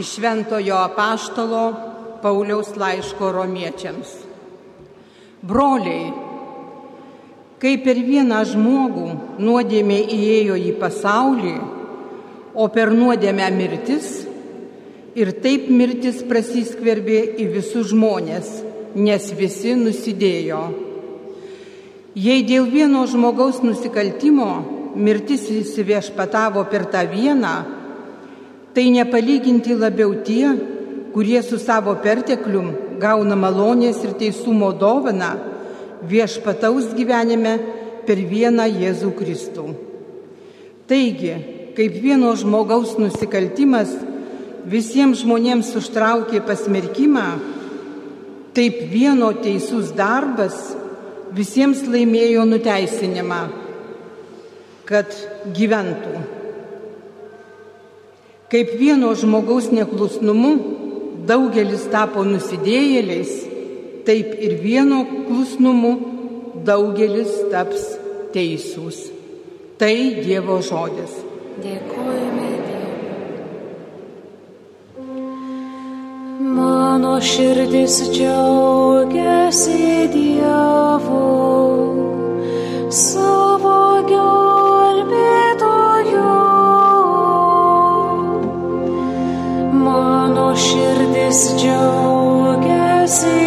iš Šventojo apaštalo Pauliaus laiško romiečiams. Broliai, kai per vieną žmogų nuodėmė įėjo į pasaulį, o per nuodėmę mirtis, ir taip mirtis prasiskverbė į visus žmonės, nes visi nusidėjo. Jei dėl vieno žmogaus nusikaltimo mirtis įsiviešpatavo per tą vieną, tai nepalyginti labiau tie, kurie su savo perteklium gauna malonės ir teisumo dovaną viešpataus gyvenime per vieną Jėzų Kristų. Taigi, kaip vieno žmogaus nusikaltimas visiems žmonėms užtraukė pasmerkimą, taip vieno teisus darbas visiems laimėjo nuteisinimą, kad gyventų. Kaip vieno žmogaus neklusnumu daugelis tapo nusidėjėliais, taip ir vieno klusnumu daugelis taps teisūs. Tai Dievo žodis. Dėkojame Dievui. Mano širdis džiaugiasi Dievu savo širdis džiaugiasi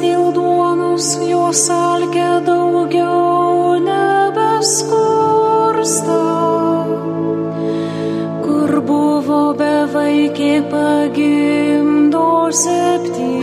dėl duonos, jos daugiau nebeskursta. Kur buvo bevaikė pagimdo septynis,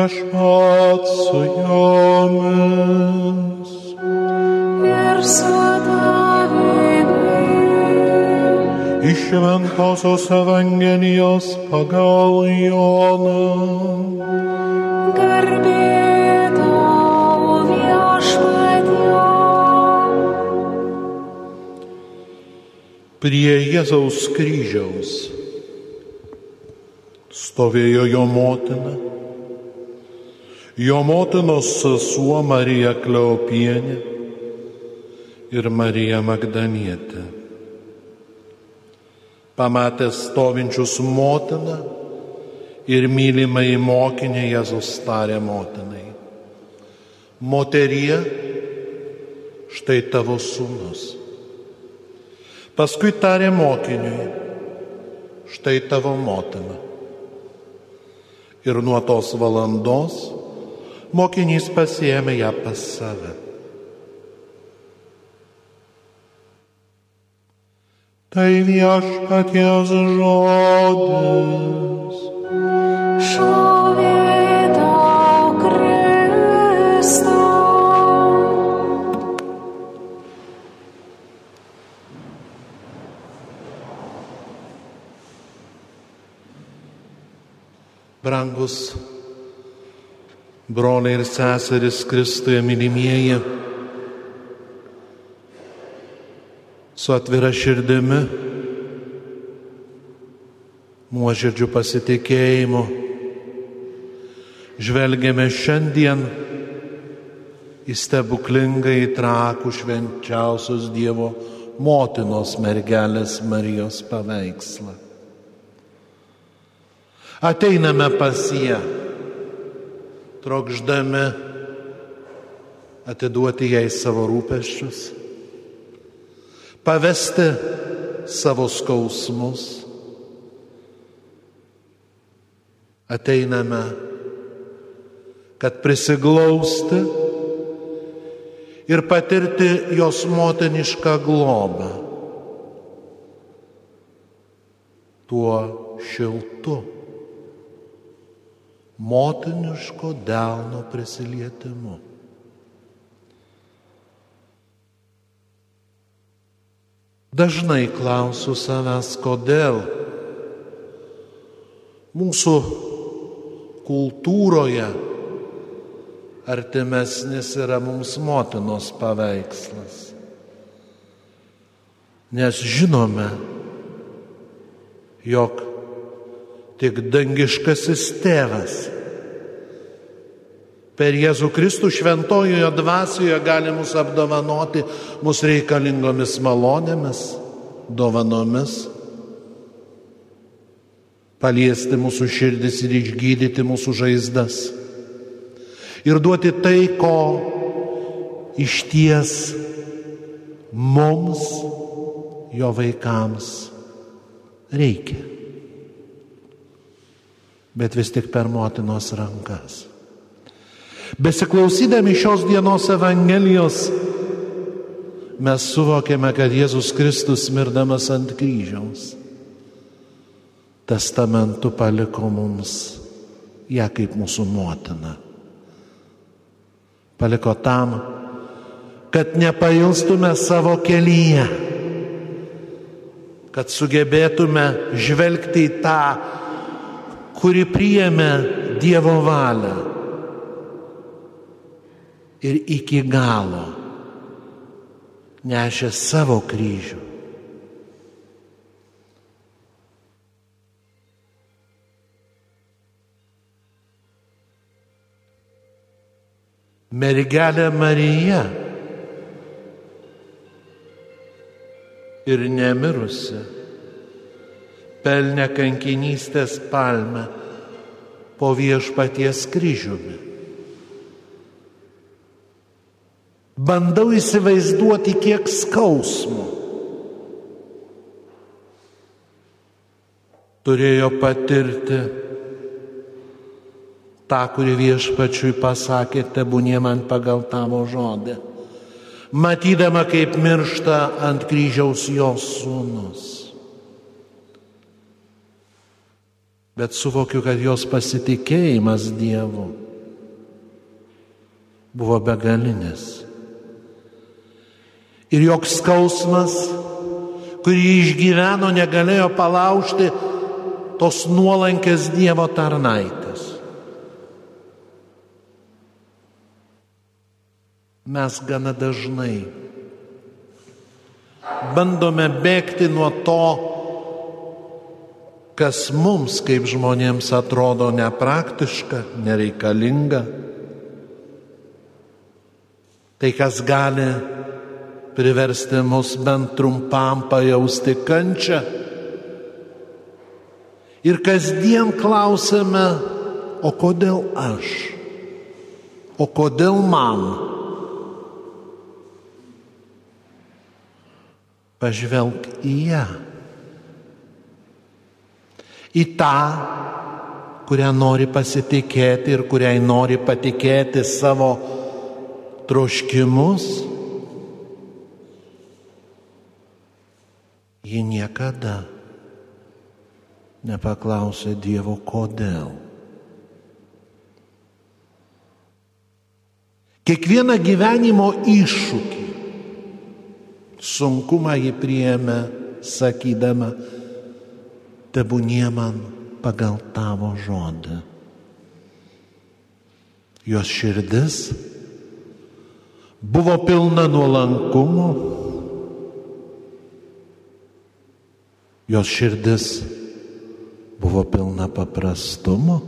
Viešpat su jomis. Ir su tavimi. Iš Šventosios Evangelijos pagal Joną. Garbė tau viešpatie. Prie Jėzaus kryžiaus stovėjo jo motina, jo motinos sesuo Marija Kleopienė ir Marija Magdanietė. Pamatęs stovinčius motiną ir mylimai mokinį Jėzus tarė motinai. Moterie, štai tavo sūnus. Paskui tarė mokiniui, štai tavo motina. Ir nuo tos valandos mokinys pasiemė ją pas save. Tai viešpaties žodis. Šlovė tau, Kristau. Brangus broliai ir seseris Kristuje mylimieji, su atvira širdimi, nuoširdžiu pasitikėjimu, žvelgiame šiandien į stebuklingai trakų švenčiausios Dievo motinos mergelės Marijos paveikslą. Ateiname pas ją, trokšdami atiduoti jai savo rūpeščius, pavesti savo skausmus. Ateiname, kad prisiglausti ir patirti jos motinišką globą. Tuo šiltu motiniško delno prisilietimu. Dažnai klausiu savęs, kodėl mūsų kultūroje artimesnis yra mums motinos paveikslas. Nes žinome, jog tik dangiškasis tėvas per Jėzų Kristų šventojoje dvasioje gali mus apdovanoti mūsų reikalingomis malonėmis, dovanomis, paliesti mūsų širdis ir išgydyti mūsų žaizdas. Ir duoti tai, ko iš ties mums, jo vaikams reikia. Bet vis tik per motinos rankas. Besiklausydami šios dienos Evangelijos, mes suvokėme, kad Jėzus Kristus mirdamas ant kryžiaus testamentu paliko mums ją kaip mūsų motina. Paliko tam, kad nepailstume savo kelyje, kad sugebėtume žvelgti į tą, kuri priėmė Dievo valią ir iki galo nešė savo kryžių. Mergelė Marija ir nemirusi pelnė kankinystės palmę po viešpaties kryžiumi. Bandau įsivaizduoti, kiek skausmo turėjo patirti tą, kurį viešpačiui pasakė, tebūnie man pagal tavo žodį, matydama, kaip miršta ant kryžiaus jos sūnus. Bet suvokiu, kad jos pasitikėjimas Dievu buvo begalinis. Ir joks skausmas, kurį išgyveno, negalėjo palaužti tos nuolankės Dievo tarnaitės. Mes gana dažnai bandome bėgti nuo to, kas mums kaip žmonėms atrodo nepraktiška, nereikalinga. Tai kas gali priversti mus bent trumpam pajausti kančią. Ir kasdien klausime, o kodėl aš? O kodėl man? Pažvelg į ją. Į tą, kurią nori pasitikėti ir kuriai nori patikėti savo troškimus ji niekada nepaklausė Dievo kodėl. Kiekvieną gyvenimo iššūkį, sunkumą jį priėmė, sakydama, tebūnie man pagal tavo žodį. Jos širdis buvo pilna nuolankumo, Jos širdis buvo pilna paprastumo,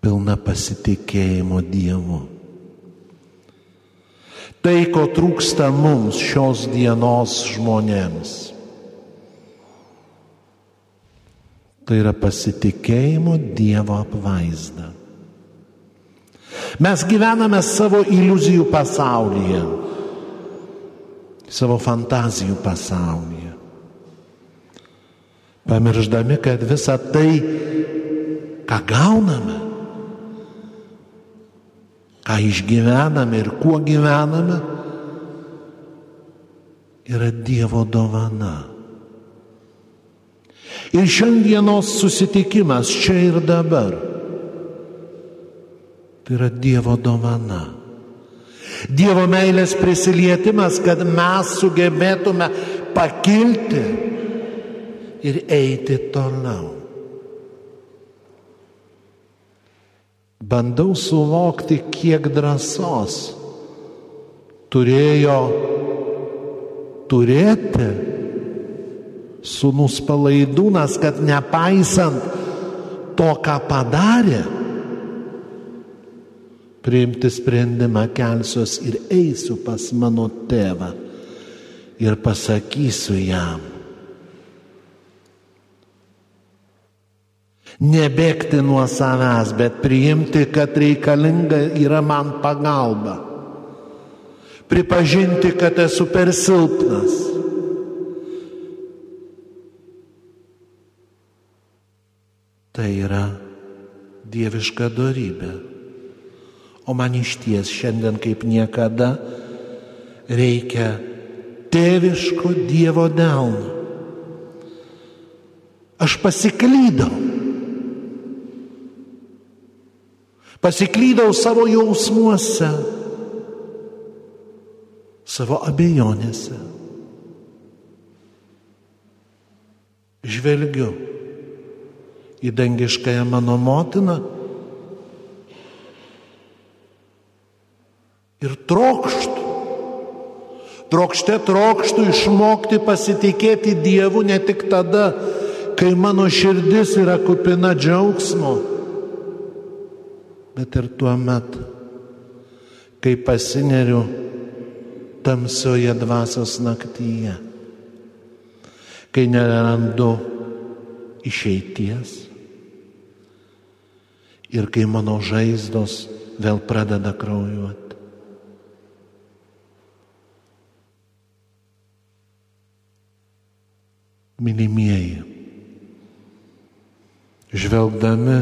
pilna pasitikėjimo Dievu. Tai, ko trūksta mums šios dienos žmonėms, tai yra pasitikėjimo Dievo apvaizda. Mes gyvename savo iliuzijų pasaulyje savo fantazijų pasaulyje. Pamirždami, kad visa tai, ką gauname, ką išgyvename ir kuo gyvename, yra Dievo dovana. Ir šiandienos susitikimas čia ir dabar. Tai yra Dievo dovana. Dievo meilės prisilietimas, kad mes sugebėtume pakilti ir eiti toliau. Bandau suvokti, kiek drąsos turėjo turėti sunus palaidūnas, kad nepaisant to, ką padarė, priimti sprendimą, kelsiuos ir eisiu pas mano tėvą ir pasakysiu jam. Nebėgti nuo savęs, bet priimti, kad reikalinga yra man pagalba. Pripažinti, kad esu per silpnas. Tai yra dieviška darybė. O man iš ties šiandien kaip niekada reikia tėviško Dievo delno. Aš pasiklydau. Pasiklydau savo jausmuose, savo abejonėse. Žvelgiu į dangiškąją mano motiną ir trokštų. Trokšte trokštų išmokti pasitikėti Dievu ne tik tada, kai mano širdis yra kupina džiaugsmo, bet ir tuo metu, kai pasineriu tamsioje dvasios naktyje, kai nerandu išeities ir kai mano žaizdos vėl pradeda kraujuoti. Mylimieji, žvelgdami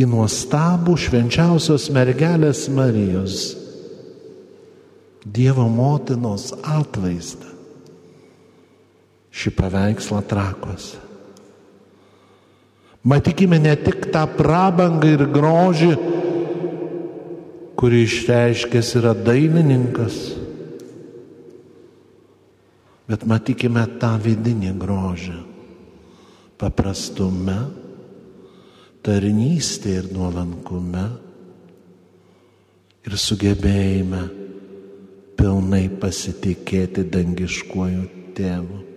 į nuostabų švenčiausios mergelės Marijos, Dievo motinos atvaizdą, šį paveikslą trakose. Matykime ne tik tą prabangą ir grožį, kurį išreiškęs yra dailininkas, bet matykime tą vidinį grožį paprastume, tarnystė ir nuolankume ir sugebėjime pilnai pasitikėti dangiškuoju tėvu.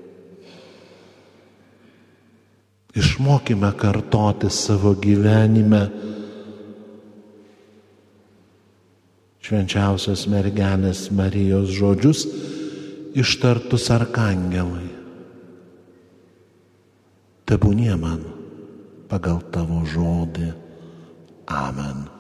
Išmokime kartoti savo gyvenime švenčiausios mergelės Marijos žodžius ištartus arkangelai. Tebūnie man pagal tavo žodį. Amen.